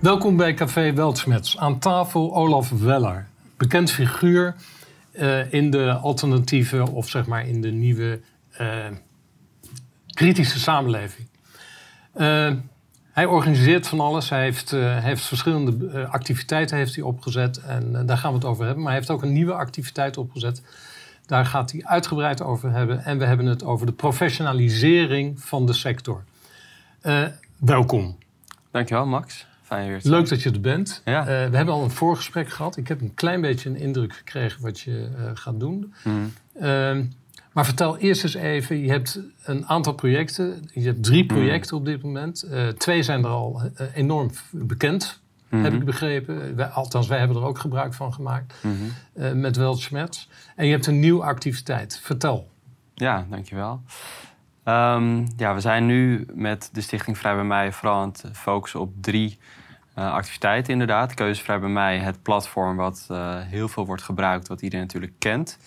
Welkom bij Café Weltsmets. Aan tafel Olaf Weller, bekend figuur uh, in de alternatieve of zeg maar in de nieuwe uh, kritische samenleving. Uh, hij organiseert van alles. Hij heeft, heeft verschillende activiteiten heeft hij opgezet en daar gaan we het over hebben. Maar hij heeft ook een nieuwe activiteit opgezet. Daar gaat hij uitgebreid over hebben. En we hebben het over de professionalisering van de sector. welkom. Dankjewel, Max. Fijn Leuk dat je er bent. Ja. Uh, we hebben al een voorgesprek gehad. Ik heb een klein beetje een indruk gekregen wat je uh, gaat doen. Mm. Uh, maar vertel eerst eens even, je hebt een aantal projecten. Je hebt drie mhm. projecten op dit moment. Uh, twee zijn er al enorm bekend, mm. heb ik begrepen. Wij, althans, wij hebben er ook gebruik van gemaakt mm. met Weltschmerz. En je hebt een nieuwe activiteit. Vertel. Ja, dankjewel. Um, ja, we zijn nu met de Stichting Vrij bij Mij vooral aan het focussen op drie uh, activiteiten inderdaad. Keuzevrij bij mij, het platform wat uh, heel veel wordt gebruikt, wat iedereen natuurlijk kent.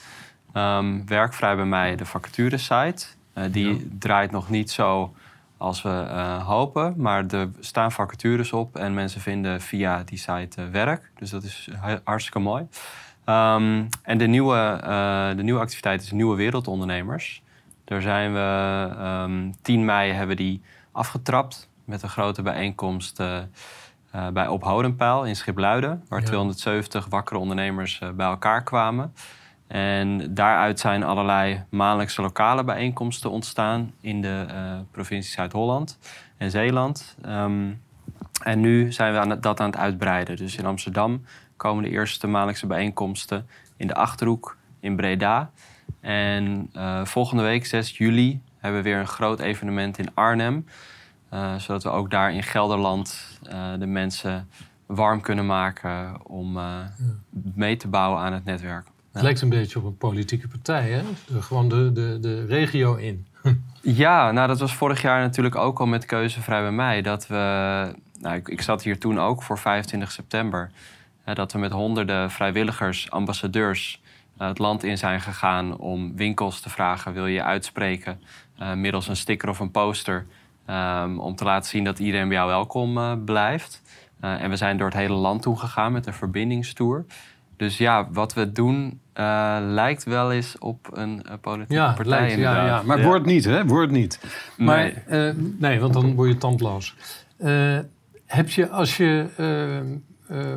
Um, werkvrij bij mij, de vacaturesite. Uh, die ja. draait nog niet zo als we hopen, maar er staan vacatures op en mensen vinden via die site werk. Dus dat is hartstikke mooi. Um, en de nieuwe, de nieuwe activiteit is Nieuwe Wereldondernemers. Daar zijn we um, ehm, 10 mei hebben die afgetrapt met een grote bijeenkomst uh, uh, bij Ophoudenpijl in Schipluiden, waar 270 wakkere ondernemers uh, bij elkaar kwamen. En daaruit zijn allerlei maandelijkse lokale bijeenkomsten ontstaan in de provincie Zuid-Holland en Zeeland. Um, en nu zijn we aan het, dat aan het uitbreiden. Dus in Amsterdam komen de eerste maandelijkse bijeenkomsten in de Achterhoek, in Breda. En uh, volgende week, 6 juli, hebben we weer een groot evenement in Arnhem. Uh, zodat we ook daar in Gelderland uh, de mensen warm kunnen maken om ja. mee te bouwen aan het netwerk. Het lijkt een beetje op een politieke partij, hè? gewoon de, de, de regio in. ja, nou dat was vorig jaar natuurlijk ook al met Keuzevrij bij mij. Dat we, nou, ik, ik zat hier toen ook voor 25 september. dat we met honderden vrijwilligers, ambassadeurs eh, het land in zijn gegaan om winkels te vragen: wil je uitspreken uh, middels een sticker of een poster. Um, om te laten zien dat iedereen bij jou welkom uh, blijft. en we zijn door het hele land toe gegaan met een verbindingstour. Dus ja, wat we doen lijkt wel eens op een politieke ja, partij. Lijkt, ja, ja, maar ja. wordt niet, hè? Wordt niet. Maar, nee. nee, want dan word je tandloos. heb je als je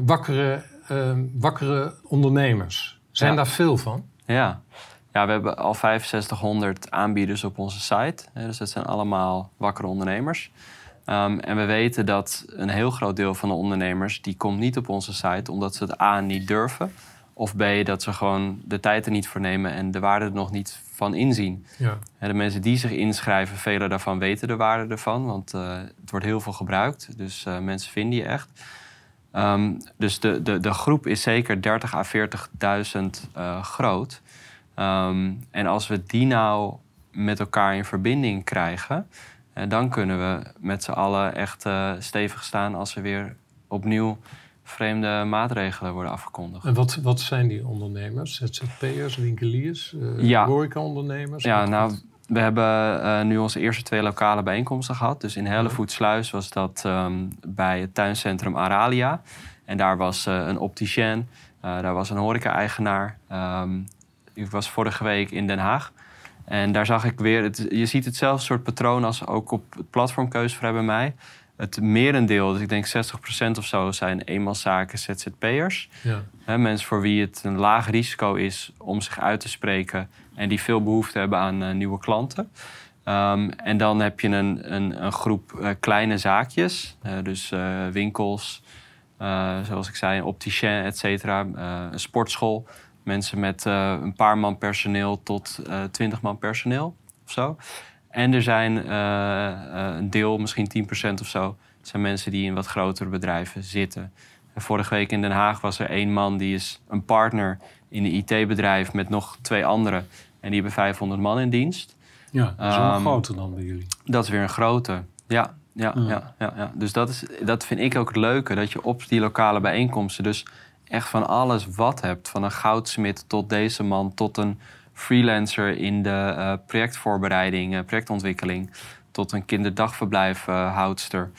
wakkere, wakkere ondernemers zijn daar veel van? Ja. ja, we hebben al 6500 aanbieders op onze site. Dus dat zijn allemaal wakkere ondernemers. Um, en we weten dat een heel groot deel van de ondernemers... die komt niet op onze site omdat ze het A niet durven... of B dat ze gewoon de tijd er niet voor nemen... en de waarde er nog niet van inzien. Ja. de mensen die zich inschrijven, vele daarvan weten de waarde ervan... want uh, het wordt heel veel gebruikt, dus uh, mensen vinden je echt... Um, dus de, de, de groep is zeker 30 à 40.000 uh, groot. Um, en als we die nou met elkaar in verbinding krijgen, uh, dan kunnen we met z'n allen echt uh, stevig staan als er weer opnieuw vreemde maatregelen worden afgekondigd. En wat, wat zijn die ondernemers? ZZP'ers, winkeliers, ja. horeca-ondernemers? Ja, nou, we hebben uh, nu onze eerste twee lokale bijeenkomsten gehad. Dus in Hellevoetsluis was dat um, bij het tuincentrum Aralia. En daar was uh, een opticien, uh, daar was een horeca-eigenaar. Um, ik was vorige week in Den Haag. En daar zag ik weer, het, je ziet hetzelfde soort patroon als ook op het platform Keuzevrij bij mij. Het merendeel, dus ik denk 60% of zo, zijn eenmanszaken ZZP'ers. Ja. mensen voor wie het een laag risico is om zich uit te spreken en die veel behoefte hebben aan uh, nieuwe klanten. Um, en dan heb je een, een, een groep uh, kleine zaakjes, uh, dus winkels, zoals ik zei, een opticien, et cetera, een sportschool. Mensen met een paar man personeel tot twintig man personeel of zo. En er zijn een deel, misschien 10% of zo, zijn mensen die in wat grotere bedrijven zitten. vorige week in Den Haag was er één man die is een partner in een IT-bedrijf met nog twee anderen. En die hebben 500 man in dienst. Ja, dat is um, een grote dan bij jullie. Dat is weer een grote, ja. Ja, ja. ja, ja, Dus dat, is, dat vind ik ook het leuke, dat je op die lokale bijeenkomsten dus echt van alles wat hebt. Van een goudsmid tot deze man, tot een freelancer in de uh, projectvoorbereiding, uh, projectontwikkeling, tot een kinderdagverblijfhoudster.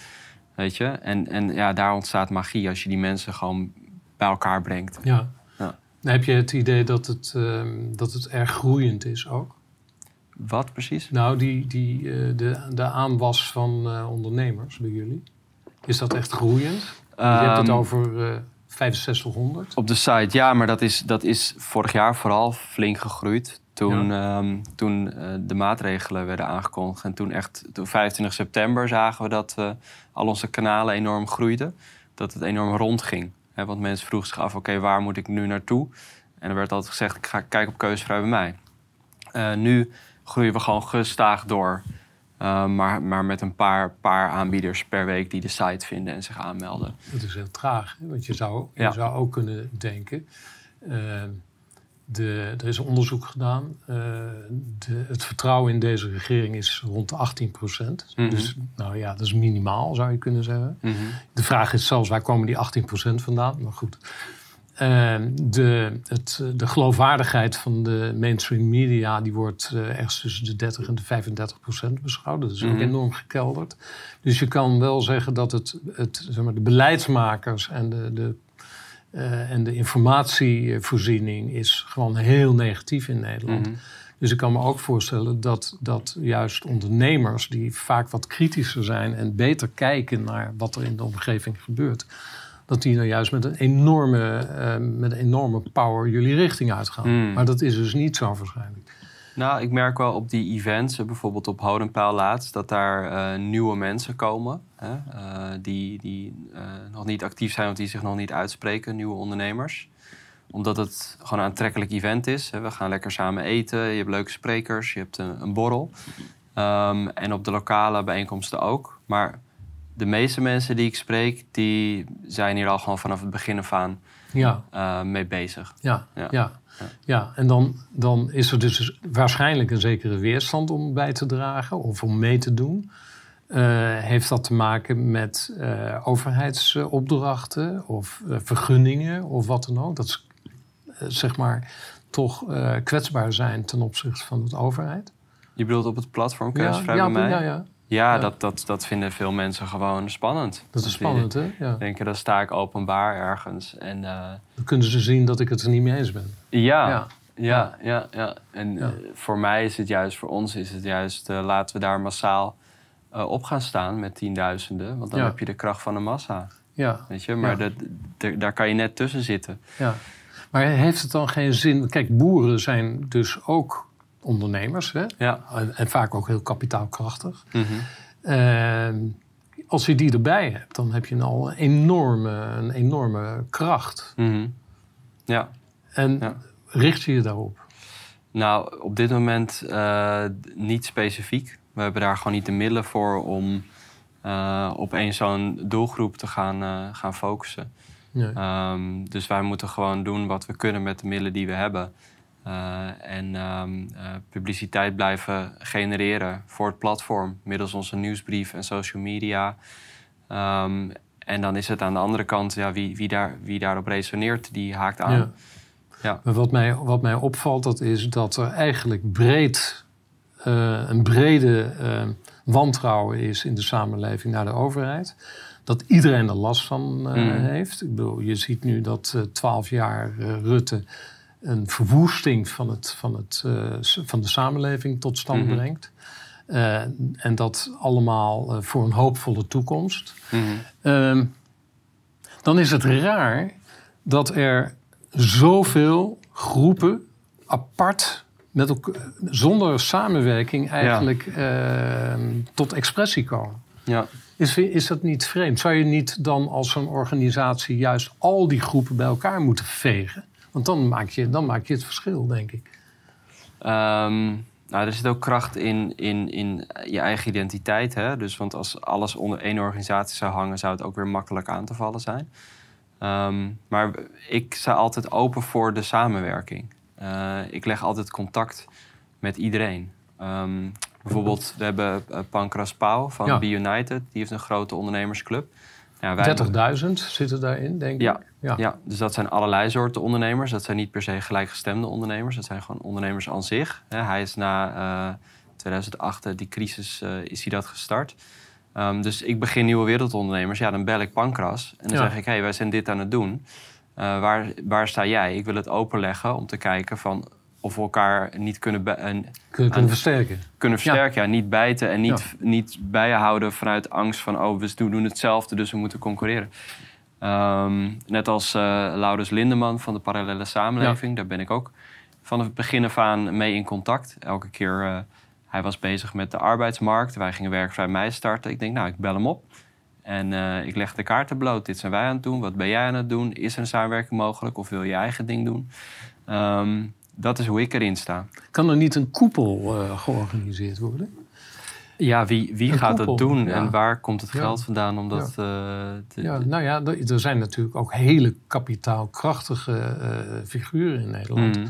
Weet je? En, en ja, daar ontstaat magie als je die mensen gewoon bij elkaar brengt. Ja. Ja. Heb je het idee dat het, ehm, dat het erg groeiend is ook? Wat precies? Nou, die, die, eh, de, de aanwas van eh, ondernemers bij jullie. Is dat echt groeiend? je hebt het Ehm, over eh 6500. Op de site, ja, maar dat is, dat is vorig jaar vooral flink gegroeid. Toen, ehm, toen eh, de maatregelen werden aangekondigd. En toen echt, toen 25 september zagen we dat eh, al onze kanalen enorm groeiden. Dat het enorm rondging. Hè, want mensen vroegen zich af, oké, waar moet ik nu naartoe? En er werd altijd gezegd, ik ga kijken op keuzevrij bij mij. Eh, nu groeien we gewoon gestaag door. Eh, maar, maar met een paar, paar aanbieders per week die de site vinden en zich aanmelden. Dat is heel traag. Hè? Want je zou, je Ja. zou ook kunnen denken... eh, de, er is onderzoek gedaan. eh, de, het vertrouwen in deze regering is rond de 18 procent. Mhm. Dus nou ja, dat is minimaal, zou je kunnen zeggen. Mhm. De vraag is zelfs, waar komen die 18% vandaan? Maar goed. Eh, de, het, de geloofwaardigheid van de mainstream media... die wordt eh, ergens tussen de 30 en de 35% beschouwd. Dat is ook Mhm. enorm gekelderd. Dus je kan wel zeggen dat het, het, zeg maar, de beleidsmakers... en de, de, eh, en de informatievoorziening is gewoon heel negatief in Nederland. Mhm. Dus ik kan me ook voorstellen dat, dat juist ondernemers die vaak wat kritischer zijn en beter kijken naar wat er in de omgeving gebeurt, dat die nou juist met een enorme, eh, met een enorme power jullie richting uitgaan. Mm. Maar dat is dus niet zo waarschijnlijk. Nou, ik merk wel op die events, eh, bijvoorbeeld op Hodenpaal laatst, dat daar eh, nieuwe mensen komen. Hè, die die nog niet actief zijn of die zich nog niet uitspreken, nieuwe ondernemers. Omdat het gewoon een aantrekkelijk event is. Hè. We gaan lekker samen eten, je hebt leuke sprekers, je hebt een, een borrel. Ehm, en op de lokale bijeenkomsten ook. Maar de meeste mensen die ik spreek, die zijn hier al gewoon vanaf het begin af aan Ja, eh, mee bezig. ja, Ja. ja. ja. en dan, dan is er dus waarschijnlijk een zekere weerstand om bij te dragen of om mee te doen. Eh, heeft dat te maken met eh, overheidsopdrachten of vergunningen of wat dan ook? Dat is zeg maar toch kwetsbaar zijn ten opzichte van de overheid. Je bedoelt op het platform Ja, Keuzvrij ja, bij mij? ja, ja, Ja, Ja. Dat, dat, dat vinden veel mensen gewoon spannend. dat is spannend hè? Ja. Denken, dan sta ik openbaar ergens. En eh, Dan kunnen ze zien dat ik het er niet mee eens ben. ja, Ja. ja, ja, ja, En eh, voor mij is het juist, voor ons is het juist, eh, laten we daar massaal op gaan staan met tienduizenden. Want dan heb je de kracht van de massa, Ja, weet je. Maar dat, daar kan je net tussen zitten. ja. Maar heeft het dan geen zin... Kijk, boeren zijn dus ook ondernemers hè? Ja. En, en vaak ook heel kapitaalkrachtig. Mhm. En als je die erbij hebt, dan heb je al een enorme, een enorme kracht. Mhm. Ja. En Ja. richt je je daarop? Nou, op dit moment eh, niet specifiek. We hebben daar gewoon niet de middelen voor om eh, op één zo'n doelgroep te gaan, eh, gaan focussen. Nee. Ehm, dus wij moeten gewoon doen wat we kunnen met de middelen die we hebben. Eh, en ehm, eh, publiciteit blijven genereren voor het platform middels onze nieuwsbrief en social media. Ehm, en dan is het aan de andere kant, ja, wie, wie, daar, wie daarop resoneert, die haakt aan. Ja. Ja. Maar wat mij, wat mij opvalt, dat is dat er eigenlijk breed, eh, een brede wantrouwen is in de samenleving naar de overheid. Dat iedereen er last van Mm. heeft. Ik bedoel, je ziet nu dat twaalf jaar Rutte een verwoesting van, het, van, het, eh, van de samenleving tot stand Mhm. brengt. Eh, en dat allemaal eh, voor een hoopvolle toekomst. Mhm. Ehm, dan is het raar dat er zoveel groepen apart met zonder samenwerking eigenlijk ehm, tot expressie komen. Ja. Is, is dat niet vreemd? Zou je niet dan als een organisatie juist al die groepen bij elkaar moeten vegen? Want dan maak je, dan maak je het verschil, denk ik. Ehm, nou, er zit ook kracht in, in, in je eigen identiteit. Hè? Dus, want als alles onder één organisatie zou hangen, zou het ook weer makkelijk aan te vallen zijn. Ehm, maar ik sta altijd open voor de samenwerking. Eh, ik leg altijd contact met iedereen. Ehm, bijvoorbeeld, we hebben uh, Pancras Pauw van Ja. Be United. Die heeft een grote ondernemersclub. Ja, wij- 30.000 zitten daarin, denk ik. Ja. ja, dus dat zijn allerlei soorten ondernemers. Dat zijn niet per se gelijkgestemde ondernemers. Dat zijn gewoon ondernemers aan zich. Hij is na eh, 2008, eh, die crisis, eh, is hij dat gestart. Ehm, dus ik begin nieuwe wereldondernemers. Ja, dan bel ik Pankras. En dan Ja. zeg ik, hé, hey, wij zijn dit aan het doen. Waar, waar sta jij? Ik wil het openleggen om te kijken van of elkaar niet kunnen, en kunnen versterken. kunnen versterken. Ja. niet bijten en niet, niet bijhouden vanuit angst van... oh, we doen hetzelfde, dus we moeten concurreren. Ehm, net als eh Laurens Lindeman van de Parallele Samenleving. Daar ben ik ook van het begin af aan mee in contact. Elke keer, eh, hij was bezig met de arbeidsmarkt. Wij gingen werkvrij mei starten. Ik denk, nou, ik bel hem op. En eh, ik leg de kaarten bloot. Dit zijn wij aan het doen. Wat ben jij aan het doen? Is er een samenwerking mogelijk? Of wil je je eigen ding doen? Ehm, dat is hoe ik erin sta. Kan er niet een koepel eh, georganiseerd worden? Ja, wie, wie Een gaat koepel, dat doen ja. en waar komt het Ja. geld vandaan om dat eh, te... Ja, nou ja, er er zijn natuurlijk ook hele kapitaalkrachtige eh, figuren in Nederland. Mm,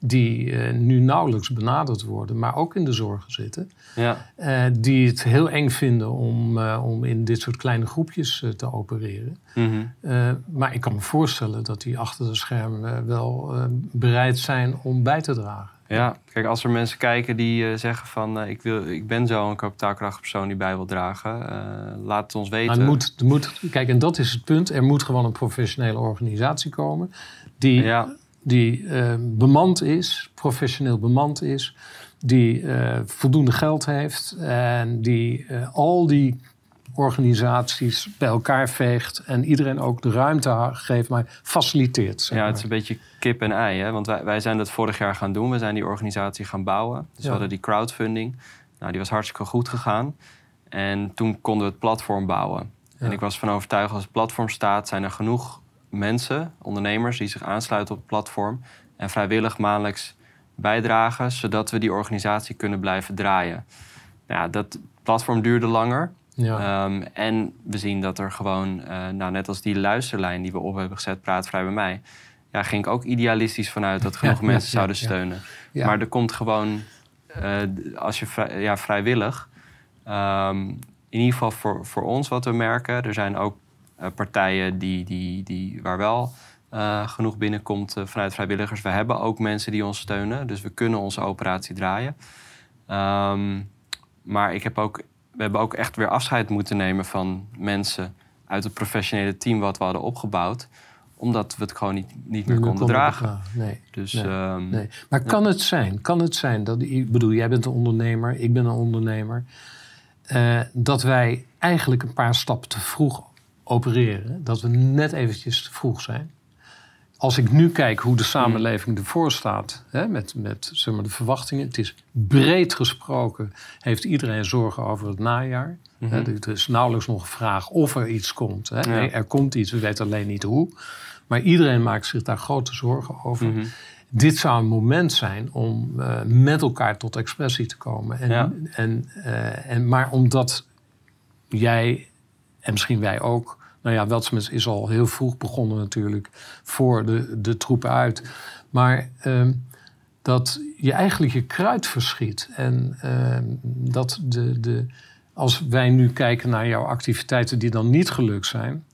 die eh, nu nauwelijks benaderd worden, maar ook in de zorgen zitten. ja, eh, die het heel eng vinden om, eh, om in dit soort kleine groepjes te opereren. mhm. Maar ik kan me voorstellen dat die achter de schermen wel bereid zijn om bij te dragen. ja. Kijk, als er mensen kijken die zeggen van... ik, wil, ik ben zo'n kapitaalkrachtige persoon die bij wil dragen. laat het ons weten. Maar het moet, moet, kijk, en dat is het punt. Er moet gewoon een professionele organisatie komen die, Ja, die eh, bemand is, professioneel bemand is, die eh, voldoende geld heeft en die eh, al die organisaties bij elkaar veegt en iedereen ook de ruimte geeft, maar faciliteert. Zeg ja, het is een beetje kip en ei. Hè? Want wij, wij zijn dat vorig jaar gaan doen. We zijn die organisatie gaan bouwen. Dus Ja. we hadden die crowdfunding. Nou, die was hartstikke goed gegaan. En toen konden we het platform bouwen. En ik was van overtuigd als het platform staat... zijn er genoeg mensen, ondernemers... die zich aansluiten op het platform... en vrijwillig maandelijks bijdragen... zodat we die organisatie kunnen blijven draaien. Nou Ja, dat platform duurde langer. ja. Ehm, en we zien dat er gewoon, eh, nou, net als die luisterlijn die we op hebben gezet, Praat Vrij bij mij. Ja, ging ik ook idealistisch vanuit dat genoeg Ja, mensen zouden steunen. Maar er komt gewoon, eh, als je vrij- ja, vrijwillig, ehm, in ieder geval voor, voor ons wat we merken, er zijn ook partijen die, die, die, waar wel eh, genoeg binnenkomt eh, vanuit vrijwilligers. We hebben ook mensen die ons steunen, dus we kunnen onze operatie draaien. Ehm, maar ik heb ook, we hebben ook echt weer afscheid moeten nemen van mensen uit het professionele team wat we hadden opgebouwd. Omdat we het gewoon niet, niet meer konden dragen. Nee. Dus Nee, ehm, Nee. Maar kan het zijn, kan het zijn dat, ik bedoel, jij bent een ondernemer, ik ben een ondernemer, eh, dat wij eigenlijk een paar stappen te vroeg opereren, dat we net eventjes te vroeg zijn? Als ik nu kijk hoe de samenleving ervoor staat, hè, met, met zeg maar, de verwachtingen, het is breed gesproken, heeft iedereen zorgen over het najaar. Hè, er is nauwelijks nog een vraag of er iets komt. Hè. Ja. Er komt iets, we weten alleen niet hoe. Maar iedereen maakt zich daar grote zorgen over. mhm. Dit zou een moment zijn om eh, met elkaar tot expressie te komen. En, Ja. en, eh, en, maar omdat jij en misschien wij ook. Nou ja, Weltsmets is al heel vroeg begonnen natuurlijk voor de, de troepen uit. Maar ehm, dat je eigenlijk je kruid verschiet. En ehm, dat de, de, als wij nu kijken naar jouw activiteiten die dan niet gelukt zijn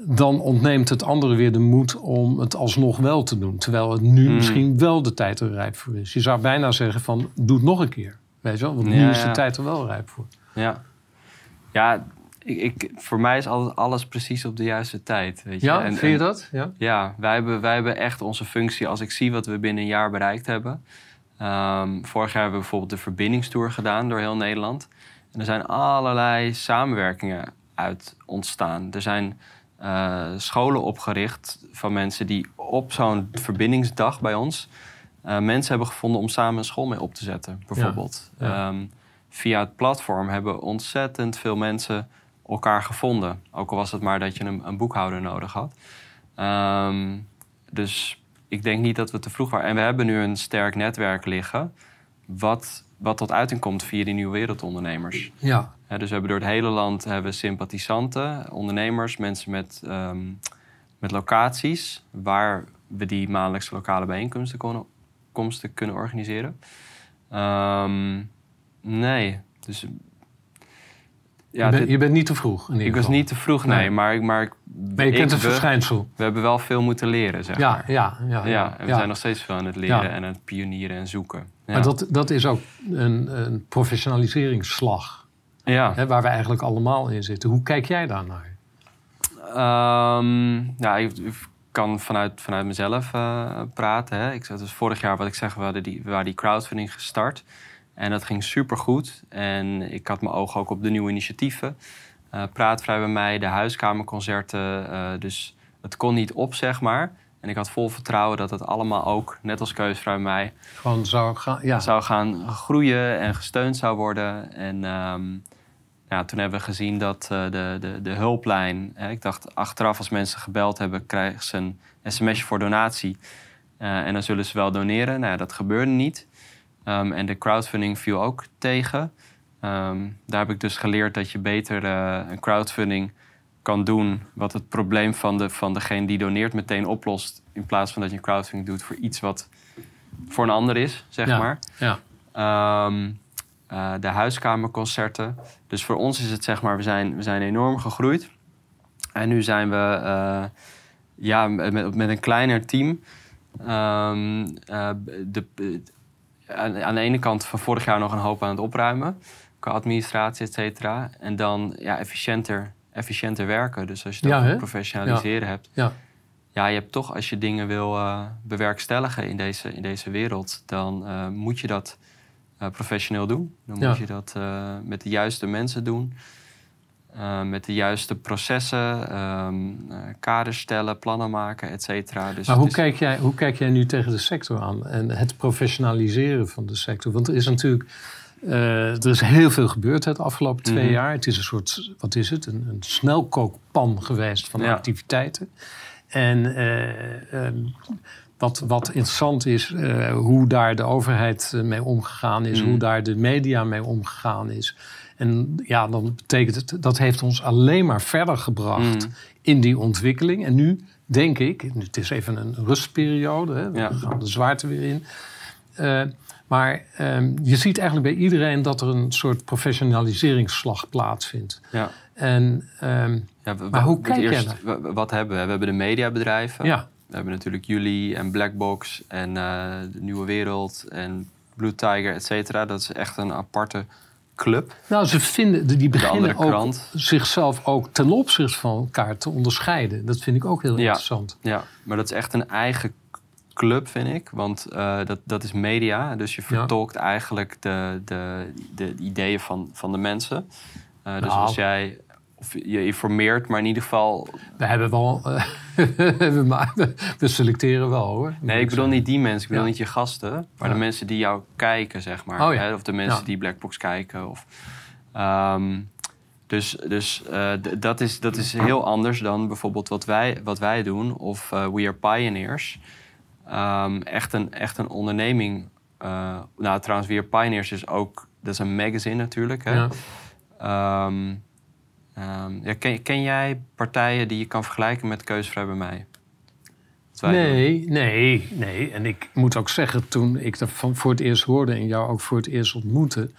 dan ontneemt het andere weer de moed om het alsnog wel te doen. Terwijl het nu Mm. misschien wel de tijd er rijp voor is. Je zou bijna zeggen van, doe het nog een keer. Weet je wel? Want nu Ja, is de ja. tijd er wel rijp voor. Ja, ja ik, ik, voor mij is altijd alles precies op de juiste tijd. Weet je? Ja, En- vind je dat? Ja? Ja, wij hebben, wij hebben echt onze functie. Als ik zie wat we binnen een jaar bereikt hebben. Ehm, vorig jaar hebben we bijvoorbeeld de verbindingstour gedaan door heel Nederland. En er zijn allerlei samenwerkingen uit ontstaan. Er zijn eh, scholen opgericht van mensen die op zo'n verbindingsdag bij ons... eh, mensen hebben gevonden om samen een school mee op te zetten, bijvoorbeeld. ja. Ehm, via het platform hebben ontzettend veel mensen elkaar gevonden. Ook al was het maar dat je een, een boekhouder nodig had. Ehm, dus ik denk niet dat we te vroeg waren. En we hebben nu een sterk netwerk liggen... wat, wat tot uiting komt via die nieuwe wereldondernemers. Ja. Dus we hebben door het hele land hebben sympathisanten, ondernemers, mensen met, ehm, met locaties... waar we die maandelijkse lokale bijeenkomsten konden, komsten kunnen organiseren. Ehm, nee, dus... Ja, je, bent, dit- je bent niet te vroeg. Ik was niet te vroeg, nee. Nee. Maar, ik- maar ik- Maar je kent het we, verschijnsel. we hebben wel veel moeten leren, zeg Ja, maar. ja, ja. Ja, en we ja. zijn nog steeds veel aan het leren Ja. en aan het pionieren en zoeken. Ja. Maar dat, dat is ook een, een professionaliseringsslag. Ja. Hè, waar we eigenlijk allemaal in zitten. Hoe kijk jij daarnaar? Ehm ja, ik, kan vanuit, vanuit mezelf eh, praten. Hè. Ik dus vorig jaar, wat ik zeg, we, hadden die, we waren die crowdfunding gestart. En dat ging supergoed. En ik had mijn ogen ook op de nieuwe initiatieven. Eh Praatvrij bij mij, de huiskamerconcerten. eh, dus het kon niet op, zeg maar. En ik had vol vertrouwen dat het allemaal ook, net als Keusvrij bij mij, Gewoon zou gaan. Ja, zou gaan groeien en gesteund zou worden. En ehm, ja, toen hebben we gezien dat eh, de, de, de hulplijn... Hè, ik dacht achteraf als mensen gebeld hebben... krijgen ze een sms'je voor donatie. En dan zullen ze wel doneren. Nou ja, dat gebeurde niet. Ehm, en de crowdfunding viel ook tegen. Ehm, daar heb ik dus geleerd dat je beter eh, een crowdfunding kan doen... wat het probleem van, de, van degene die doneert meteen oplost... in plaats van dat je een crowdfunding doet voor iets wat voor een ander is, zeg Ja. maar. ja. Ehm, eh, de huiskamerconcerten. Dus voor ons is het zeg maar, we zijn, we zijn enorm gegroeid. En nu zijn we eh, ja, met, met een kleiner team. De, aan, aan de ene kant van vorig jaar nog een hoop aan het opruimen. Qua administratie, et cetera. En dan ja, efficiënter, efficiënter werken. Dus als je het Ja, professionaliseren hebt. Ja. Ja, je hebt toch, als je dingen wil eh, bewerkstelligen in deze, in deze wereld, dan eh, moet je dat eh, professioneel doen. Dan moet je dat met de juiste mensen doen. Eh, met de juiste processen, ehm, eh, kaders stellen, plannen maken, et cetera. Dus Maar hoe is- kijk, jij, hoe kijk jij nu tegen de sector aan en het professionaliseren van de sector? Want er is natuurlijk eh, er is heel veel gebeurd het afgelopen twee Mhm. jaar. Het is een soort, wat is het, een, een snelkookpan geweest van Ja. activiteiten. En eh, ehm, wat, wat interessant is, hoe daar de overheid mee omgegaan is, Mhm. hoe daar de media mee omgegaan is. En ja, dan betekent het, dat heeft ons alleen maar verder gebracht Mhm. in die ontwikkeling. En nu denk ik, het is even een rustperiode, hè, we Ja. gaan de zwaarte weer in. Eh, maar ehm, je ziet eigenlijk bij iedereen dat er een soort professionaliseringsslag plaatsvindt. Ja. En ehm, Ja, Maar hoe kijk jij eerst, w- Wat hebben we? We hebben de mediabedrijven. ja, We hebben natuurlijk jullie en Blackbox en eh, de Nieuwe Wereld en Blue Tiger, et cetera. Dat is echt een aparte club. nou ze vinden, die beginnen ook krant. zichzelf ook ten opzichte van elkaar te onderscheiden. Dat vind ik ook heel Ja. interessant. Ja, maar dat is echt een eigen club, vind ik. Want eh, dat, dat is media. Dus je Ja. vertolkt eigenlijk de, de, de ideeën van, van de mensen. Eh, dus Nou. als jij... Of je informeert, maar in ieder geval... We hebben wel, eh, we, selecteren wel hoor. Nee, ik bedoel niet die mensen. Ik bedoel Ja. niet je gasten. Maar Ja. de mensen die jou kijken, zeg maar. Oh ja. Hè? Of de mensen die Blackbox kijken. Of, Ehm, dus dus eh, dat, is, dat is heel anders dan bijvoorbeeld wat wij, wat wij doen. Of eh, We Are Pioneers. Ehm, echt, een, echt een onderneming. nou, trouwens, We Are Pioneers is ook... Dat is een magazine natuurlijk. Hè? Ja. Ehm, ja, ken, ken jij partijen die je kan vergelijken met Keuzevrij bij mij? Nee, nee, nee. En ik moet ook zeggen, toen ik dat van voor het eerst hoorde en jou ook voor het eerst ontmoette,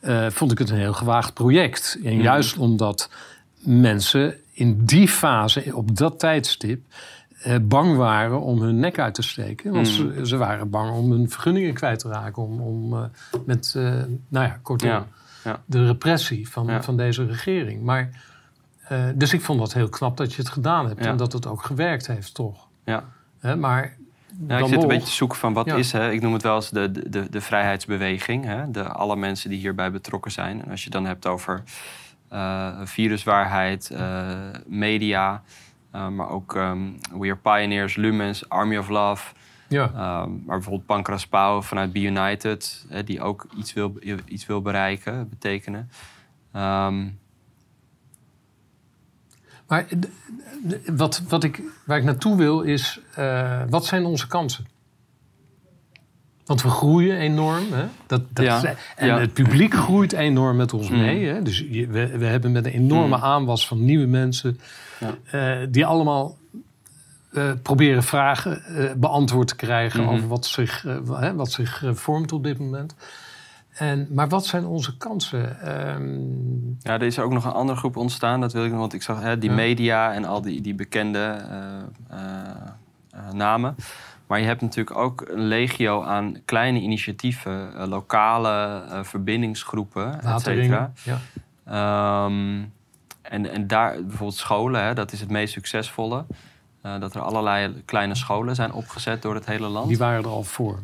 eh, vond ik het een heel gewaagd project. En Mhm. juist omdat mensen in die fase, op dat tijdstip, eh, bang waren om hun nek uit te steken. Want Mhm. ze, ze waren bang om hun vergunningen kwijt te raken. Om, om eh, met, nou ja, kortom, Ja, ja. de repressie van, Ja. van deze regering. Maar, eh, dus ik vond dat heel knap dat je het gedaan hebt. En dat het ook gewerkt heeft, toch? Ja. Hè, maar Ja, ik zit een beetje te zoeken van wat Ja. is, hè? ik noem het wel eens de, de- de, vrijheidsbeweging. Hè? De, alle mensen die hierbij betrokken zijn. En als je het dan hebt over eh, viruswaarheid, eh, media, maar ook ehm, We Are Pioneers, Lumens, Army of Love. Ja, ehm, maar bijvoorbeeld Pancras Pauw vanuit Be United, hè, die ook iets wil, iets wil bereiken, betekenen. Ehm, maar wat, wat ik, waar ik naartoe wil is, eh, wat zijn onze kansen? Want we groeien enorm. Hè? Dat, dat Ja, is- en ja. het publiek groeit enorm met ons Mm. mee. Hè? Dus je- we, we hebben met een enorme Mm. aanwas van nieuwe mensen... Ja. eh, die allemaal eh, proberen vragen eh, beantwoord te krijgen... Mhm. over wat zich, eh, wat zich vormt op dit moment. En, maar wat zijn onze kansen? Ehm, Ja, er is ook nog een andere groep ontstaan. Dat wil ik nog, want ik zag hè, die Ja. media en al die, die bekende namen. Maar je hebt natuurlijk ook een legio aan kleine initiatieven, lokale verbindingsgroepen, et cetera. ja. Ehm, en, en daar, bijvoorbeeld scholen, hè, dat is het meest succesvolle. Uh, dat er allerlei kleine scholen zijn opgezet door het hele land. Die waren er al voor.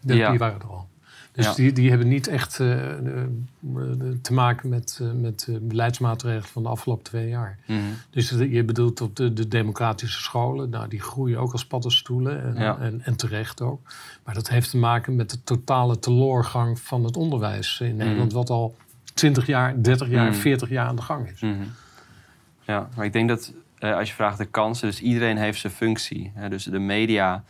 De, Ja. Die waren er al. Dus Ja. die, die hebben niet echt eh, eh, te maken met, eh, met eh, beleidsmaatregelen van de afgelopen twee jaar. Mhm. Dus je bedoelt op de, de democratische scholen. Nou, die groeien ook als paddenstoelen. En, Ja. en, en terecht ook. Maar dat heeft te maken met de totale teloorgang van het onderwijs in Nederland. Wat al 20 jaar, 30 jaar, Mhm. 40 jaar aan de gang is. Mhm. Ja, maar ik denk dat eh, als je vraagt de kansen, dus iedereen heeft zijn functie. Hè, dus de media,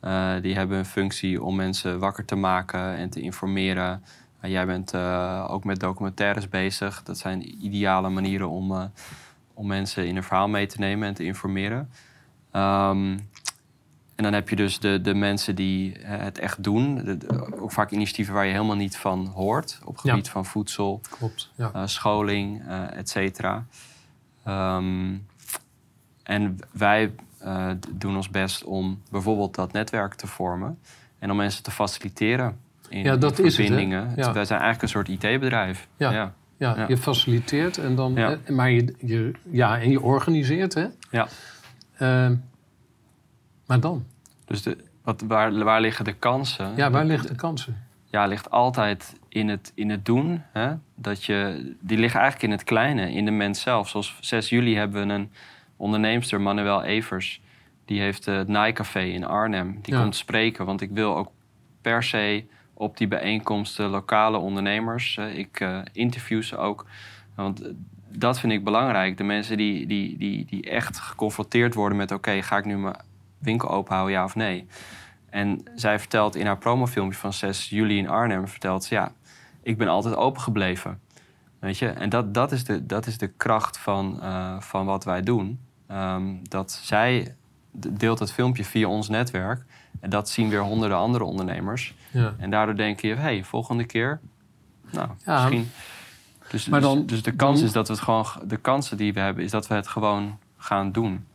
eh, die hebben een functie om mensen wakker te maken en te informeren. Eh, jij bent eh, ook met documentaires bezig. Dat zijn ideale manieren om, eh, om mensen in een verhaal mee te nemen en te informeren. Ehm, en dan heb je dus de, de mensen die eh, het echt doen. De- de- ook vaak initiatieven waar je helemaal niet van hoort. Op Ja. gebied van voedsel, Klopt. Ja. eh, scholing, eh et cetera. Ehm, en wij eh, doen ons best om bijvoorbeeld dat netwerk te vormen en om mensen te faciliteren in, Ja, dat in is het, verbindingen. Ja. Wij zijn eigenlijk een soort IT-bedrijf. Ja. Ja. Je faciliteert en dan, Ja. eh, maar je, je, ja, en je organiseert, hè? Ja. Ehm, maar dan? Dus de, wat, waar, waar liggen de kansen? Ja, waar liggen de kansen? ja, ligt altijd in het, in het doen. Hè? Dat je, die liggen eigenlijk in het kleine, in de mens zelf. Zoals 6 juli hebben we een onderneemster, Manuel Evers. Die heeft eh, het Naaicafé in Arnhem. Die Ja. komt spreken, want ik wil ook per se op die bijeenkomsten lokale ondernemers. eh, ik eh, interview ze ook. Want dat vind ik belangrijk. De mensen die, die, die, die echt geconfronteerd worden met... oké, ga ik nu mijn winkel openhouden, ja of nee? En zij vertelt in haar promofilmpje van 6 juli in Arnhem... vertelt ze, ja, ik ben altijd open gebleven. Weet je? En dat, dat, is, de, dat is de kracht van, van wat wij doen. Ehm, dat zij deelt het filmpje via ons netwerk... en dat zien weer honderden andere ondernemers. Ja. En daardoor denk je, hé, hey, volgende keer... Nou, Ja, misschien... Dus, maar dus- dan- dus de kans dan- is dat we het gewoon... De kansen die we hebben, is dat we het gewoon gaan doen.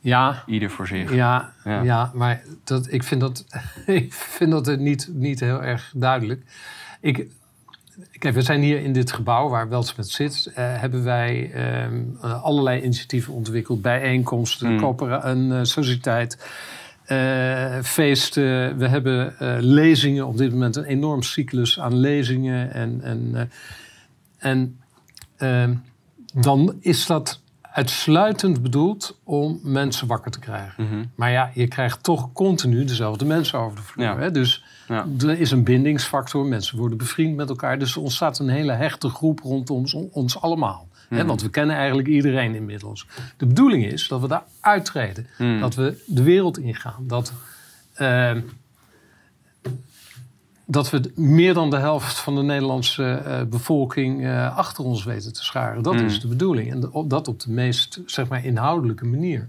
Ja, Ieder voor zich. ja, Ja. ja. maar dat, ik vind dat, ik vind dat het niet, niet heel erg duidelijk. Ik, kijk, we zijn hier in dit gebouw waar Weltsmet zit, eh, hebben wij ehm, eh, allerlei initiatieven ontwikkeld. Bijeenkomsten, Mm. een eh, sociëteit, feesten. We hebben lezingen, op dit moment een enorm cyclus aan lezingen. En, en, en ehm, dan is dat uitsluitend bedoeld om mensen wakker te krijgen. Mhm. Maar ja, je krijgt toch continu dezelfde mensen over de vloer. Ja. Hè? Dus Ja. er is een bindingsfactor. Mensen worden bevriend met elkaar. Dus er ontstaat een hele hechte groep rondom ons, allemaal. Hè? Mhm. Want we kennen eigenlijk iedereen inmiddels. De bedoeling is dat we daar uittreden. Mhm. Dat we de wereld ingaan. Dat, ehm, dat we meer dan de helft van de Nederlandse eh, bevolking eh, achter ons weten te scharen. Dat is de bedoeling. En de- op- dat op de meest zeg maar, inhoudelijke manier.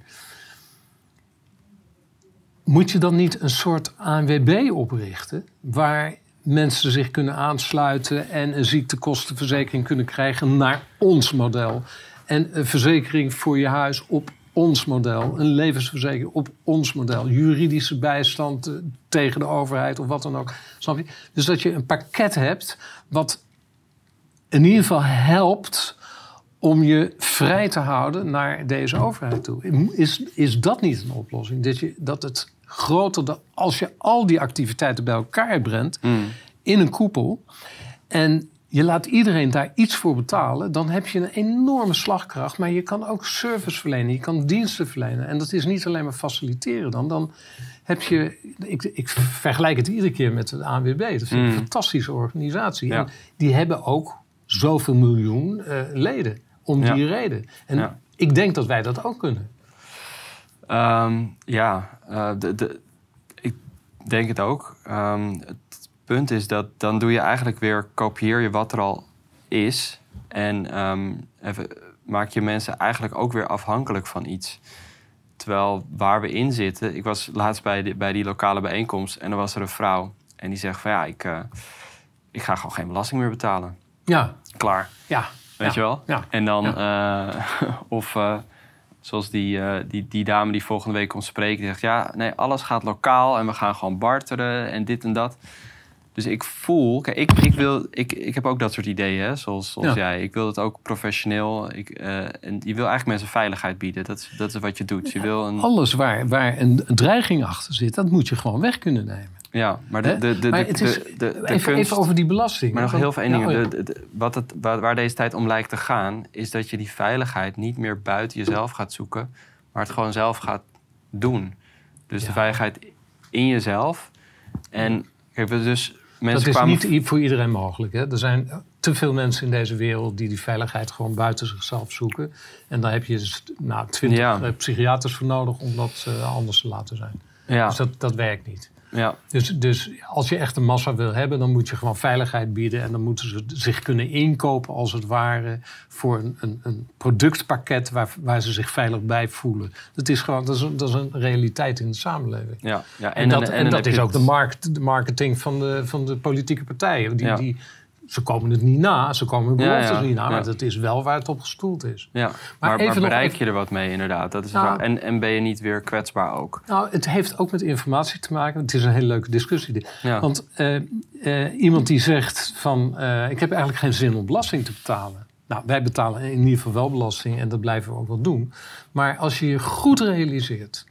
Moet je dan niet een soort ANWB oprichten... waar mensen zich kunnen aansluiten... en een ziektekostenverzekering kunnen krijgen naar ons model... en een verzekering voor je huis op ons model... een levensverzekering op ons model... juridische bijstand eh, tegen de overheid of wat dan ook. Snap je? Dus dat je een pakket hebt... wat in ieder geval helpt om je vrij te houden naar deze overheid toe. Is, is dat niet een oplossing? Dat, je, dat het groter, dan- als je al die activiteiten bij elkaar brengt Mm. in een koepel en je laat iedereen daar iets voor betalen, dan heb je een enorme slagkracht. Maar je kan ook service verlenen, je kan diensten verlenen. En dat is niet alleen maar faciliteren dan. Dan heb je, ik, ik vergelijk het iedere keer met de ANWB. Dat ik Mm. een fantastische organisatie. Ja. En die hebben ook zoveel miljoen eh, leden om Ja. die reden. En Ja. ik denk dat wij dat ook kunnen. Ehm, ja, eh, de, de, ik denk het ook. Ehm, het punt is dat dan doe je eigenlijk weer, kopieer je wat er al is. En ehm, even, maak je mensen eigenlijk ook weer afhankelijk van iets. Terwijl waar we in zitten, ik was laatst bij, die- bij die lokale bijeenkomst en er was er een vrouw. En die zegt van ja, ik, eh, ik ga gewoon geen belasting meer betalen. Ja, Klaar. ja. Weet ja. je wel? Ja. En dan, eh, of zoals die, eh, die, die dame die volgende week komt spreken, die zegt: Ja, nee, alles gaat lokaal en we gaan gewoon barteren en dit en dat. Dus ik voel, kijk, ik, ik, wil, ik, ik heb ook dat soort ideeën, hè, zoals, zoals Ja. jij. Ik wil het ook professioneel. Ik, eh, en je wil eigenlijk mensen veiligheid bieden. Dat is, dat is wat je doet. Je wil een, Alles waar, waar een, dreiging achter zit, dat moet je gewoon weg kunnen nemen. ja, maar de, de, de, maar de, het is, de, de, de even, kunst- even over die belasting. Maar nog heel veel één ding. oh ja. Wat het, waar, waar deze tijd om lijkt te gaan, is dat je die veiligheid niet meer buiten jezelf gaat zoeken, maar het gewoon zelf gaat doen. Dus de veiligheid in jezelf. En kijk, we dus dat is kwamen. niet voor iedereen mogelijk. Hè? Er zijn te veel mensen in deze wereld die die veiligheid gewoon buiten zichzelf zoeken. En daar heb je dus, nou, twintig Ja. eh, psychiaters voor nodig om dat eh, anders te laten zijn. ja, Dus dat, dat werkt niet. Ja, Dus, dus als je echt een massa wil hebben, dan moet je gewoon veiligheid bieden. En dan moeten ze zich kunnen inkopen, als het ware, voor een, een, een productpakket waar, waar ze zich veilig bij voelen. Dat is gewoon dat is, een- dat is een realiteit in de samenleving. ja, ja. En, dat, en, dat is ook de, markt, de marketing van de, van de politieke partijen. Die, Ja. die, ze komen het niet na, ze komen hun beloftes ja, niet na, ja. maar dat is wel waar het op gestoeld is. Ja, maar, maar, even bereik even- je er wat mee inderdaad? Dat is Nou. En, en ben je niet weer kwetsbaar ook? Nou, het heeft ook met informatie te maken. Het is een hele leuke discussie. Want eh, eh, iemand die zegt van... eh, ik heb eigenlijk geen zin om belasting te betalen. Nou, wij betalen in ieder geval wel belasting en dat blijven we ook wel doen. Maar als je je goed realiseert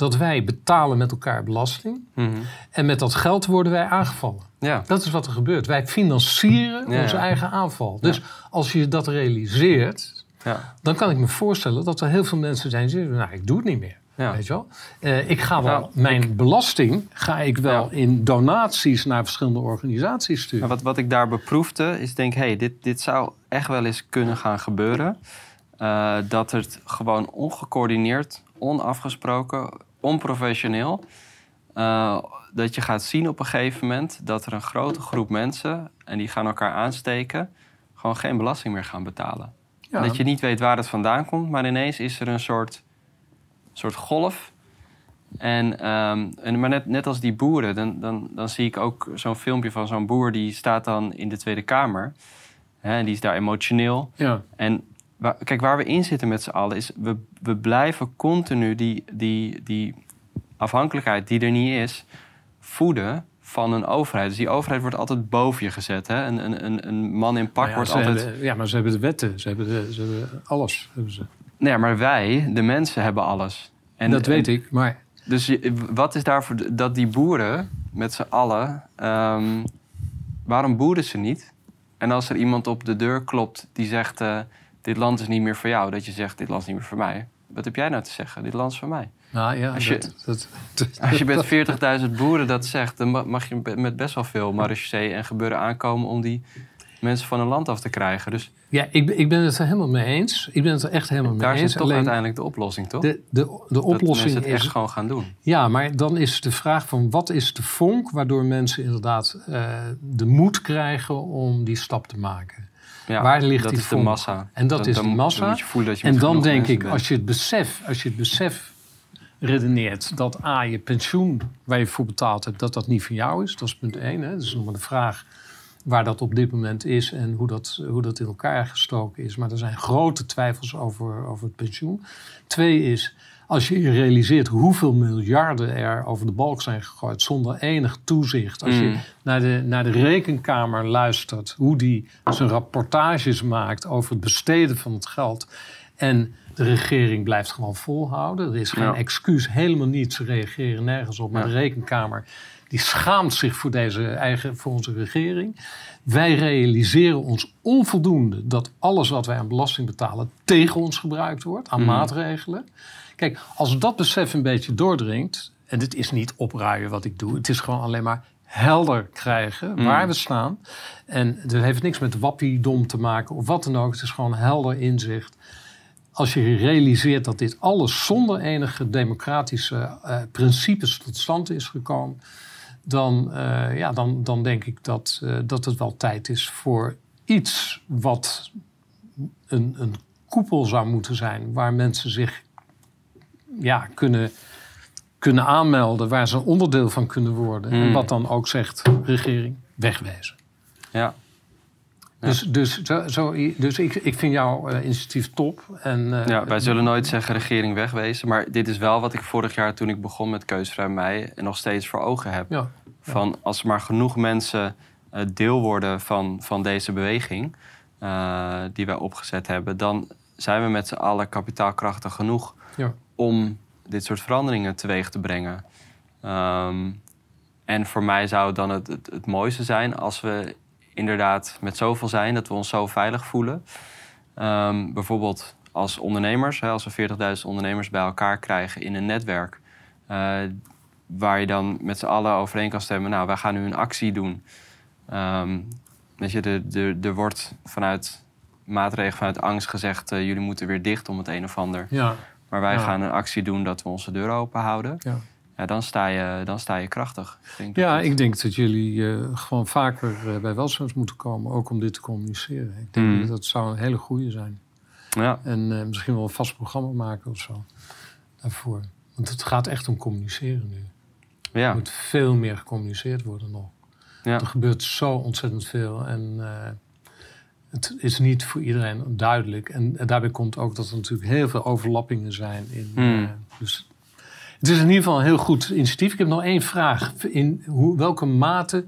dat wij betalen met elkaar belasting... Mhm. en met dat geld worden wij aangevallen. ja. Dat is wat er gebeurt. Wij financieren Ja, onze ja. eigen aanval. Dus als je dat realiseert, ja. dan kan ik me voorstellen dat er heel veel mensen zijn die zeggen: Nou, ik doe het niet meer. Weet je wel? Eh, ik ga wel Nou, mijn belasting ga ik wel in donaties naar verschillende organisaties sturen. Maar wat, wat ik daar beproefde, is denk, hey, dit, dit zou echt wel eens kunnen gaan gebeuren. Eh, dat het gewoon ongecoördineerd, onafgesproken, onprofessioneel... eh, dat je gaat zien op een gegeven moment dat er een grote groep mensen... en die gaan elkaar aansteken, gewoon geen belasting meer gaan betalen. Ja. Dat je niet weet waar het vandaan komt, maar ineens is er een soort, soort golf. En, ehm, en, maar net, net als die boeren, dan, dan, dan zie ik ook zo'n filmpje van zo'n boer die staat dan in de Tweede Kamer. Hè, en die is daar emotioneel. ja. En kijk, waar we in zitten met z'n allen is, we, we blijven continu die, die, die afhankelijkheid die er niet is, voeden van een overheid. Dus die overheid wordt altijd boven je gezet. Hè? Een, een, een, een man in pak Nou ja, wordt altijd... hebben, ja, maar ze hebben de wetten, ze hebben, de, ze hebben alles. Hebben ze. Nee, maar wij, de mensen, hebben alles. En dat weet ik, maar Dus wat is daarvoor dat die boeren met z'n allen, ehm, waarom boeren ze niet? En als er iemand op de deur klopt die zegt: eh, Dit land is niet meer voor jou, dat je zegt: Dit land is niet meer voor mij. Wat heb jij nou te zeggen? Dit land is voor mij. nou ja, Als je- dat, dat, Als je met 40.000 boeren dat zegt, dan ma- mag je met best wel veel marechaussee en gebeuren aankomen om die mensen van hun land af te krijgen. Dus ja, ik, ben- ik ben het er helemaal mee eens. Ik ben het er echt helemaal mee daar eens. zit toch Alleen uiteindelijk de oplossing, toch? de, de, de dat mensen oplossing het is echt gewoon gaan doen. Ja, maar dan is de vraag van wat is de vonk waardoor mensen inderdaad eh, de moed krijgen om die stap te maken. Ja, Waar ligt dat die is de massa. En dat Dan- is moet- massa. Dan moet je voelen dat je En dan denk ik, bent. als je het besef, als je het besef redeneert dat A, je pensioen waar je voor betaald hebt, dat dat niet van jou is. Dat is punt één. Hè. Dat is nog maar de vraag waar dat op dit moment is en hoe dat, hoe dat in elkaar gestoken is. Maar er zijn grote twijfels over, over het pensioen. Twee is, als je je realiseert hoeveel miljarden er over de balk zijn gegooid zonder enig toezicht. Als je Mm. naar de, naar de rekenkamer luistert, hoe die zijn rapportages maakt over het besteden van het geld. En de regering blijft gewoon volhouden. Er is geen Ja. excuus, helemaal niet. Ze reageren nergens op. Maar Ja. de rekenkamer die schaamt zich voor, deze eigen, voor onze regering. Wij realiseren ons onvoldoende dat alles wat wij aan belasting betalen tegen ons gebruikt wordt, aan Mhm. maatregelen. Kijk, als dat besef een beetje doordringt, en dit is niet opruien wat ik doe, het is gewoon alleen maar helder krijgen Mhm. waar we staan. En het heeft niks met wappiedom te maken of wat dan ook. Het is gewoon helder inzicht. Als je realiseert dat dit alles zonder enige democratische eh, principes tot stand is gekomen, dan, eh, ja, dan, dan denk ik dat, eh, dat het wel tijd is voor iets wat een, een koepel zou moeten zijn, waar mensen zich ja, kunnen, kunnen aanmelden, waar ze een onderdeel van kunnen worden. En Hmm. wat dan ook zegt, regering, wegwezen. Ja. Ja. Dus, dus, zo, zo, dus ik, ik vind jouw eh, initiatief top. En, eh, ja, wij zullen nooit zeggen regering wegwezen. Maar dit is wel wat ik vorig jaar toen ik begon met Keusvrij Mei... en nog steeds voor ogen heb. Ja, Van als er maar genoeg mensen uh, deel worden van, van deze beweging die wij opgezet hebben, dan zijn we met z'n allen kapitaalkrachtig genoeg ja. Om dit soort veranderingen teweeg te brengen. Um, en voor mij zou dan het, het, het, mooiste zijn als we inderdaad met zoveel zijn dat we ons zo veilig voelen. Um, bijvoorbeeld als ondernemers, hè, als we 40.000 ondernemers bij elkaar krijgen in een netwerk. Uh, waar je dan met z'n allen overeen kan stemmen. Nou, wij gaan nu een actie doen. Um, weet je, er wordt vanuit maatregelen, vanuit angst gezegd... Uh, jullie moeten weer dicht om het een of ander. Ja. Maar wij Ja. gaan een actie doen dat we onze deuren open houden. Ja. Ja, dan, sta je, dan sta je krachtig. Ik denk dat Ja, dat- ik denk dat jullie eh, gewoon vaker eh, bij Welzijns moeten komen, ook om dit te communiceren. Ik denk Mm. dat dat zou een hele goede zijn. Ja, En eh, misschien wel een vast programma maken of zo daarvoor. Want het gaat echt om communiceren nu. Er ja, moet veel meer gecommuniceerd worden nog. ja. Er gebeurt zo ontzettend veel en het is niet voor iedereen duidelijk. En, en daarbij komt ook dat er natuurlijk heel veel overlappingen zijn. In, Hmm. eh, dus het is in ieder geval een heel goed initiatief. Ik heb nog één vraag. In hoe, welke mate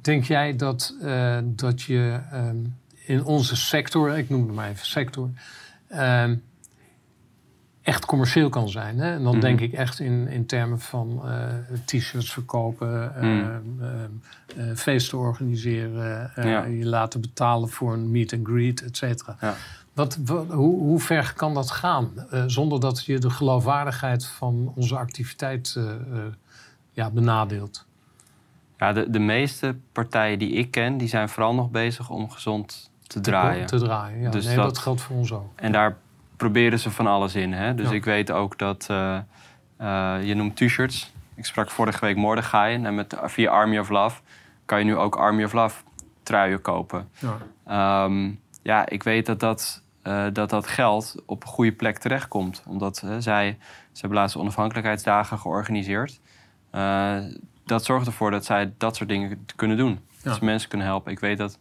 denk jij dat, eh, dat je ehm, in onze sector, ik noem het maar even sector, ehm, echt commercieel kan zijn? Hè? En dan Mhm. denk ik echt in, in termen van eh, t-shirts verkopen, eh, Mhm. eh, eh, feesten organiseren, eh, Ja. je laten betalen voor een meet and greet, et cetera. Ja. Wat, wat- hoe, hoe ver kan dat gaan zonder dat je de geloofwaardigheid van onze activiteit ja, benadeelt? ja de, de meeste partijen die ik ken, die zijn vooral nog bezig om gezond te Te- draaien. Te draaien, ja. Dus nee, dat- dat... geldt voor ons ook. En daar proberen ze van alles in. Hè? Dus Ja. ik weet ook dat eh, eh, je noemt t-shirts. Ik sprak vorige week Mordechai en met, via Army of Love kan je nu ook Army of Love truien kopen. Ja. Ehm, ja, ik weet dat dat, eh, dat dat geld op een goede plek terechtkomt. Omdat zij, ze hebben laatst onafhankelijkheidsdagen georganiseerd. Dat zorgt ervoor dat zij dat soort dingen kunnen doen. Ja. Dat ze mensen kunnen helpen. Ik weet dat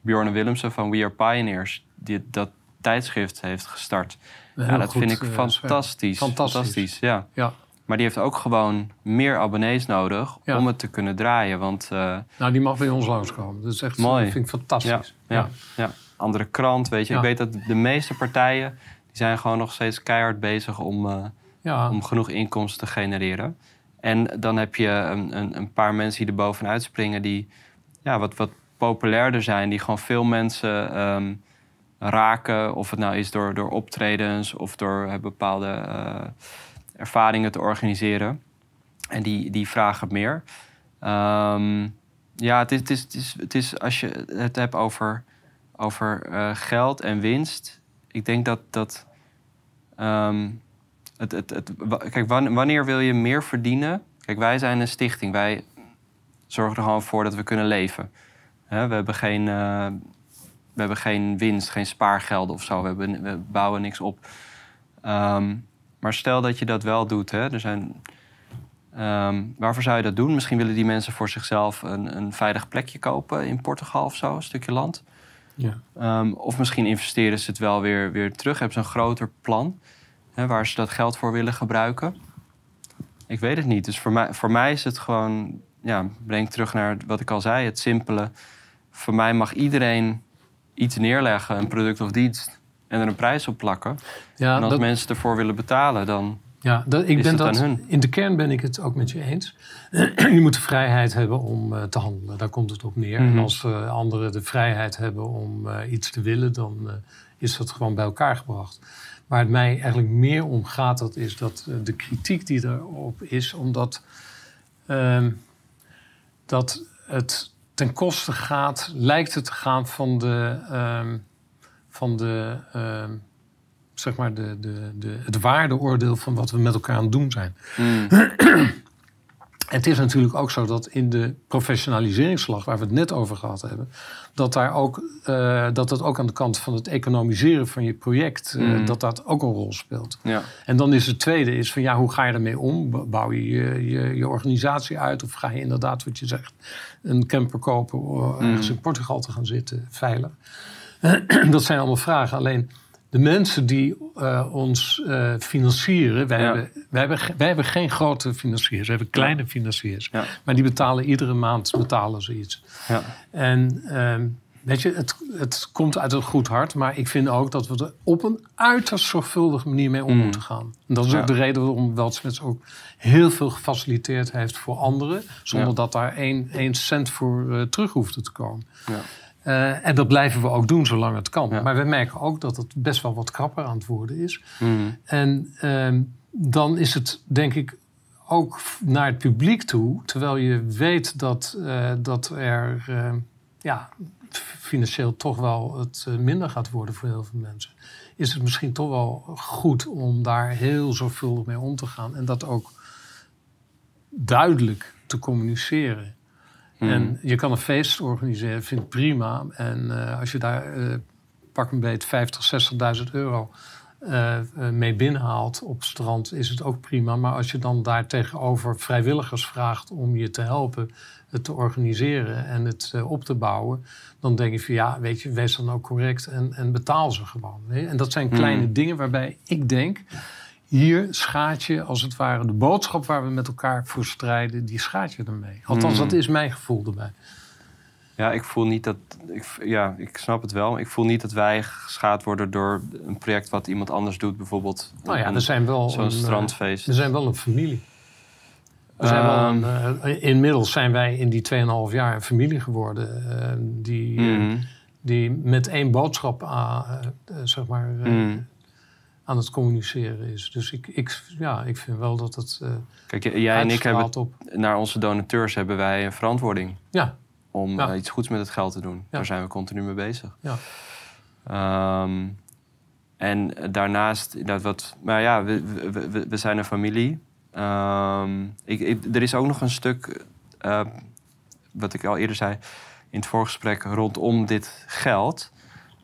Bjorn Willemsen van We Are Pioneers... Die, dat tijdschrift heeft gestart. Ja, dat goed, vind ik eh, fantastisch. Fantastisch. ja. Ja. Maar die heeft ook gewoon meer abonnees nodig Ja. om het te kunnen draaien. Want eh, Nou, die mag bij ons langskomen. Dat is echt Mooi. Dat vind ik fantastisch. ja, ja, ja. andere krant, weet je. Ik weet dat de meeste partijen... die zijn gewoon nog steeds keihard bezig om, eh, Ja. om genoeg inkomsten te genereren. En dan heb je een, een, een paar mensen die er bovenuit springen... die ja, wat, wat populairder zijn. Die gewoon veel mensen ehm, raken. Of het nou is door, door optredens of door eh, bepaalde eh, ervaringen te organiseren. En die, die vragen meer. Ehm, ja, het is, het, is, het, is, als je het hebt over, over eh, geld en winst. Ik denk dat dat. ehm, het, het, het, kijk, wan- wanneer wil je meer verdienen? Kijk, wij zijn een stichting. Wij zorgen er gewoon voor dat we kunnen leven. We, hebben geen, we hebben geen winst, geen spaargelden of zo. We, hebben, we bouwen niks op. Ehm, maar stel dat je dat wel doet. Hè, er zijn, ehm, waarvoor zou je dat doen? Misschien willen die mensen voor zichzelf een, een veilig plekje kopen in Portugal of zo, een stukje land. Ja. Ehm, of misschien investeren ze het wel weer, weer terug. Hebben ze een groter plan hè, waar ze dat geld voor willen gebruiken? Ik weet het niet. Dus voor mij, voor mij is het gewoon, ja, breng terug naar wat ik al zei, het simpele. Voor mij mag iedereen iets neerleggen, een product of dienst, en er een prijs op plakken. Ja, en als dat, mensen ervoor willen betalen, dan. ja dat, ik is ben dat, hun. in de kern ben ik het ook met je eens. je moet de vrijheid hebben om eh, te handelen. Daar komt het op neer. Mhm. En als eh, anderen de vrijheid hebben om eh, iets te willen, dan is dat gewoon bij elkaar gebracht. Waar het mij eigenlijk meer om gaat, dat is dat de kritiek die erop is, omdat ehm, dat het ten koste gaat, lijkt het te gaan van de, ehm, van de, ehm, zeg maar de, de, de, het waardeoordeel van wat we met elkaar aan het doen zijn. Mm, Het is natuurlijk ook zo dat in de professionaliseringsslag, waar we het net over gehad hebben, dat, daar ook, eh, dat dat ook aan de kant van het economiseren van je project, eh, Mm. dat dat ook een rol speelt. ja. En dan is het tweede, is van ja, hoe ga je ermee om? Bouw je je, je je organisatie uit of ga je inderdaad, wat je zegt, een camper kopen om ergens Mm. in Portugal te gaan zitten, veilig? dat zijn allemaal vragen. Alleen de mensen die uh, ons uh, financieren, wij, Ja. hebben, wij, hebben, wij hebben geen grote financiers, we hebben kleine financiers. Ja. Maar die betalen iedere maand betalen ze iets. Ja. En ehm, weet je, het, het komt uit een goed hart, maar ik vind ook dat we er op een uiterst zorgvuldige manier mee om Mm. moeten gaan. En dat is ook de reden waarom Weltsmets ook heel veel gefaciliteerd heeft voor anderen, zonder dat daar één, één cent voor eh, terug hoefde te komen. Ja. Eh, en dat blijven we ook doen zolang het kan. Ja. Maar we merken ook dat het best wel wat krapper aan het worden is. Mhm. En ehm, dan is het denk ik ook naar het publiek toe, terwijl je weet dat, eh, dat er eh, ja, financieel toch wel het eh, minder gaat worden voor heel veel mensen, is het misschien toch wel goed om daar heel zorgvuldig mee om te gaan en dat ook duidelijk te communiceren. Mhm. En je kan een feest organiseren, vind ik prima. En eh, als je daar eh, pak een beet 50, 60.000 euro eh, mee binnenhaalt op strand, is het ook prima. Maar als je dan daar tegenover vrijwilligers vraagt om je te helpen het te organiseren en het op te bouwen, dan denk ik van ja, weet je, wees dan ook correct en, en betaal ze gewoon. En dat zijn kleine Mhm. dingen waarbij ik denk, hier schaat je als het ware de boodschap waar we met elkaar voor strijden, die schaat je ermee. Althans, dat is mijn gevoel erbij. Ja, ik voel niet dat. Ik, ja, ik snap het wel. Ik voel niet dat wij geschaad worden door een project wat iemand anders doet, bijvoorbeeld. Nou ja, een- er zijn wel zo'n eh, strandfeest. We zijn wel een familie. We zijn wel Ehm, een, eh, inmiddels zijn wij in die 2,5 jaar een familie geworden. eh, die, mhm. die met één boodschap eh, zeg maar, Mhm. Aan het communiceren is. Dus ik, ik, ja, ik vind wel dat het. eh Kijk, jij en ik hebben op. naar onze donateurs hebben wij een verantwoording Ja, om Ja. eh, iets goeds met het geld te doen. Daar zijn we continu mee bezig. Ja. Ehm, en daarnaast, inderdaad wat, maar ja, we, we, we, we zijn een familie. Ehm, ik, ik- er is ook nog een stuk, eh, wat ik al eerder zei in het voorgesprek, rondom dit geld.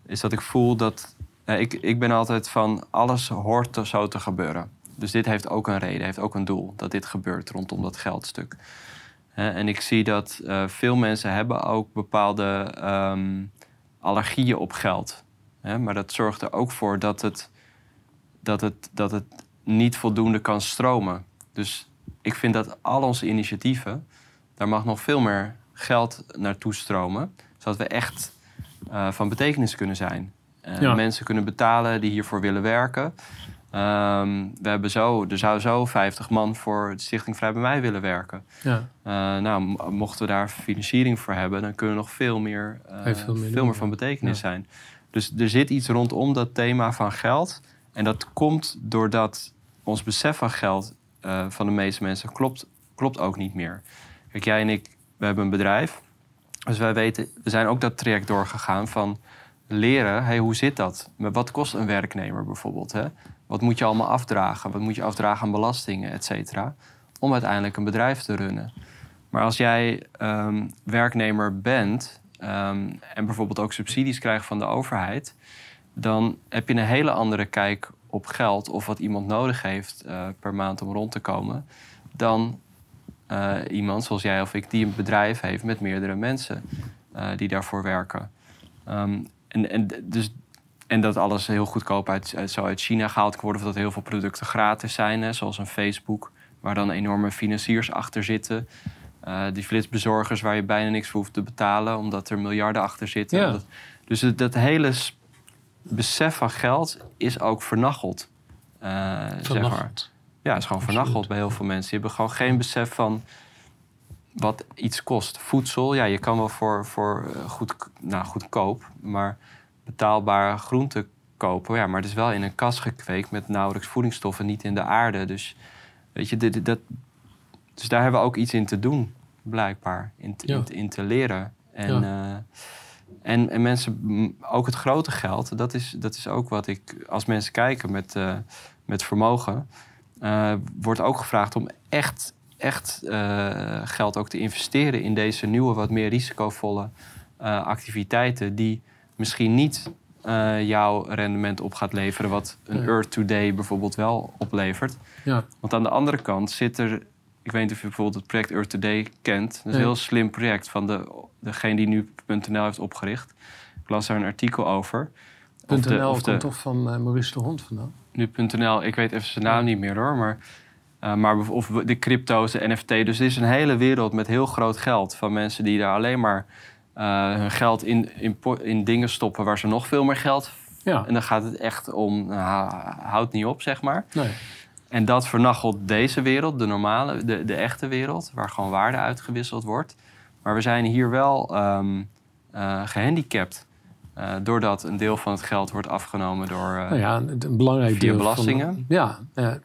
Is dat ik voel dat, ik, ik ben altijd van alles hoort te- zo te gebeuren. Dus dit heeft ook een reden, heeft ook een doel dat dit gebeurt rondom dat geldstuk. En ik zie dat eh, veel mensen hebben ook bepaalde ehm, allergieën op geld. Maar dat zorgt er ook voor dat het, dat, het, dat het niet voldoende kan stromen. Dus ik vind dat al onze initiatieven, daar mag nog veel meer geld naartoe stromen. Zodat we echt eh, van betekenis kunnen zijn. Eh, Ja. Mensen kunnen betalen die hiervoor willen werken. Ehm, we hebben zo, er zou zo 50 man voor de Stichting Vrij bij Mij willen werken. ja. Eh, nou, mochten we daar financiering voor hebben, dan kunnen we nog veel meer, eh, veel meer veel doen, meer van betekenis Ja. zijn. Dus er zit iets rondom dat thema van geld. En dat komt doordat ons besef van geld van de meeste mensen klopt, klopt ook niet meer. Kijk, jij en ik, we hebben een bedrijf. Dus wij weten, we zijn ook dat traject doorgegaan van leren, hey, hoe zit dat? Wat kost een werknemer bijvoorbeeld? Hè? Wat moet je allemaal afdragen? Wat moet je afdragen aan belastingen, et cetera? Om uiteindelijk een bedrijf te runnen. Maar als jij ehm, werknemer bent ehm, en bijvoorbeeld ook subsidies krijgt van de overheid, dan heb je een hele andere kijk op geld of wat iemand nodig heeft eh, per maand om rond te komen, dan eh, iemand zoals jij of ik die een bedrijf heeft met meerdere mensen eh, die daarvoor werken. Ehm, en, en, dus, en dat alles heel goedkoop uit, uit, zo uit China gehaald kan worden, of dat heel veel producten gratis zijn, hè, zoals een Facebook, waar dan enorme financiers achter zitten. Eh, die flitsbezorgers waar je bijna niks voor hoeft te betalen, omdat er miljarden achter zitten. Ja. Dus het, dat hele besef van geld is ook vernacheld. eh, zeg maar. Ja, het is gewoon vernacheld bij heel veel mensen. Die hebben gewoon geen besef van wat iets kost. Voedsel, ja, je kan wel voor, voor eh, goed, nou, goedkoop, maar betaalbare groenten kopen. Ja, maar het is wel in een kas gekweekt met nauwelijks voedingsstoffen, niet in de aarde. Dus, weet je, dit, dat, dus daar hebben we ook iets in te doen, blijkbaar. In, te- Ja. in, te- in te leren. En, eh, en, en mensen, ook het grote geld, dat is, dat is ook wat ik, als mensen kijken met, eh, met vermogen, wordt ook gevraagd om echt, echt eh, geld ook te investeren in deze nieuwe, wat meer risicovolle eh, activiteiten, die misschien niet eh, jouw rendement op gaat leveren, wat een. Earth Today bijvoorbeeld wel oplevert. Ja. Want aan de andere kant zit er, ik weet niet of je bijvoorbeeld het project Earth Today kent. Dat is een heel slim project van de, degene die nu .nl heeft opgericht. Ik las daar een artikel over. Of de- .nl of de- komt toch van Maurice de Hond vandaan? Nu.nl, ik weet even zijn naam niet meer hoor. Maar, eh, maar of de crypto's, de NFT. Dus er is een hele wereld met heel groot geld. Van mensen die daar alleen maar eh, hun geld in, in, in dingen stoppen waar ze nog veel meer geld. Ja, En dan gaat het echt om, nou, houdt niet op zeg maar. nee. En dat vernachelt deze wereld, de normale, de, de echte wereld, waar gewoon waarde uitgewisseld wordt. Maar we zijn hier wel ehm, eh, gehandicapt. Eh, doordat een deel van het geld wordt afgenomen door. Nou ja, een belangrijk Via deel belastingen? Van, ja,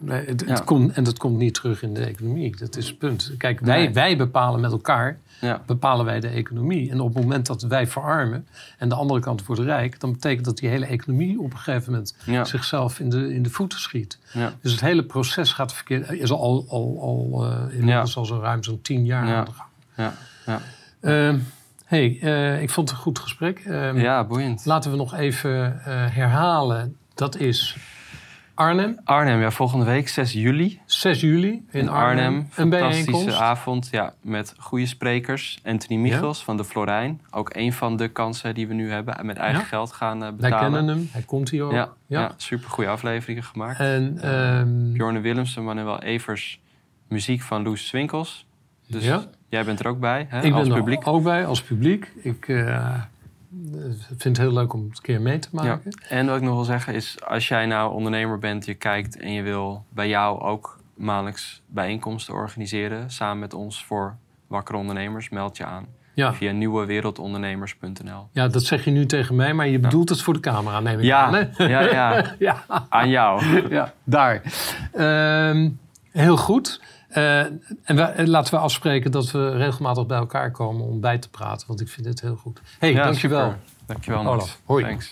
het, het komt, en dat komt niet terug in de economie. Dat is het punt. Kijk, wij, Nee. wij bepalen met elkaar ja, bepalen wij de economie. En op het moment dat wij verarmen en de andere kant wordt rijk... dan betekent dat die hele economie op een gegeven moment ja, zichzelf in de, in de voeten schiet. ja. Dus het hele proces gaat verkeerd. Is al, al, al eh, inmiddels al zo ruim zo'n tien jaar Ja. aan de gang. Ja, ja. Ehm, hey, eh, ik vond het een goed gesprek. Ehm, ja, boeiend. Laten we nog even eh, herhalen. Dat is Arnhem, Arnhem, ja, volgende week 6 juli 6 juli in, Arnhem. Een Fantastische avond, ja, met goede sprekers. Anthony Michels van de Florijn. Ook een van de kansen die we nu hebben. Met eigen Ja. geld gaan eh, Wij betalen. kennen hem, hij komt hier ook. Ja, Ja. ja. super goede afleveringen gemaakt. En Bjorn Willemsen, Manuel Evers, muziek van Loes Swinkels. Dus Ja. Jij bent er ook bij, hè, ik als ben publiek. er ook bij als publiek. Ik eh, vind het heel leuk om het een keer mee te Ja. maken. En wat ik nog wil zeggen is, als jij nou ondernemer bent, je kijkt en je wil bij jou ook maandelijks bijeenkomsten organiseren, samen met ons voor wakkere ondernemers, meld je aan Ja. via nieuwewereldondernemers.nl. ja, dat zeg je nu tegen mij, maar je bedoelt het voor de camera, neem ik aan. Ja, Hè? ja, ja, ja. aan jou. ja, daar. Ehm, heel goed. Eh, en laten we afspreken dat we regelmatig bij elkaar komen om bij te praten, want ik vind dit heel goed. hey, Ja, dankjewel. super. Dankjewel, Olaf. Hoi. Thanks.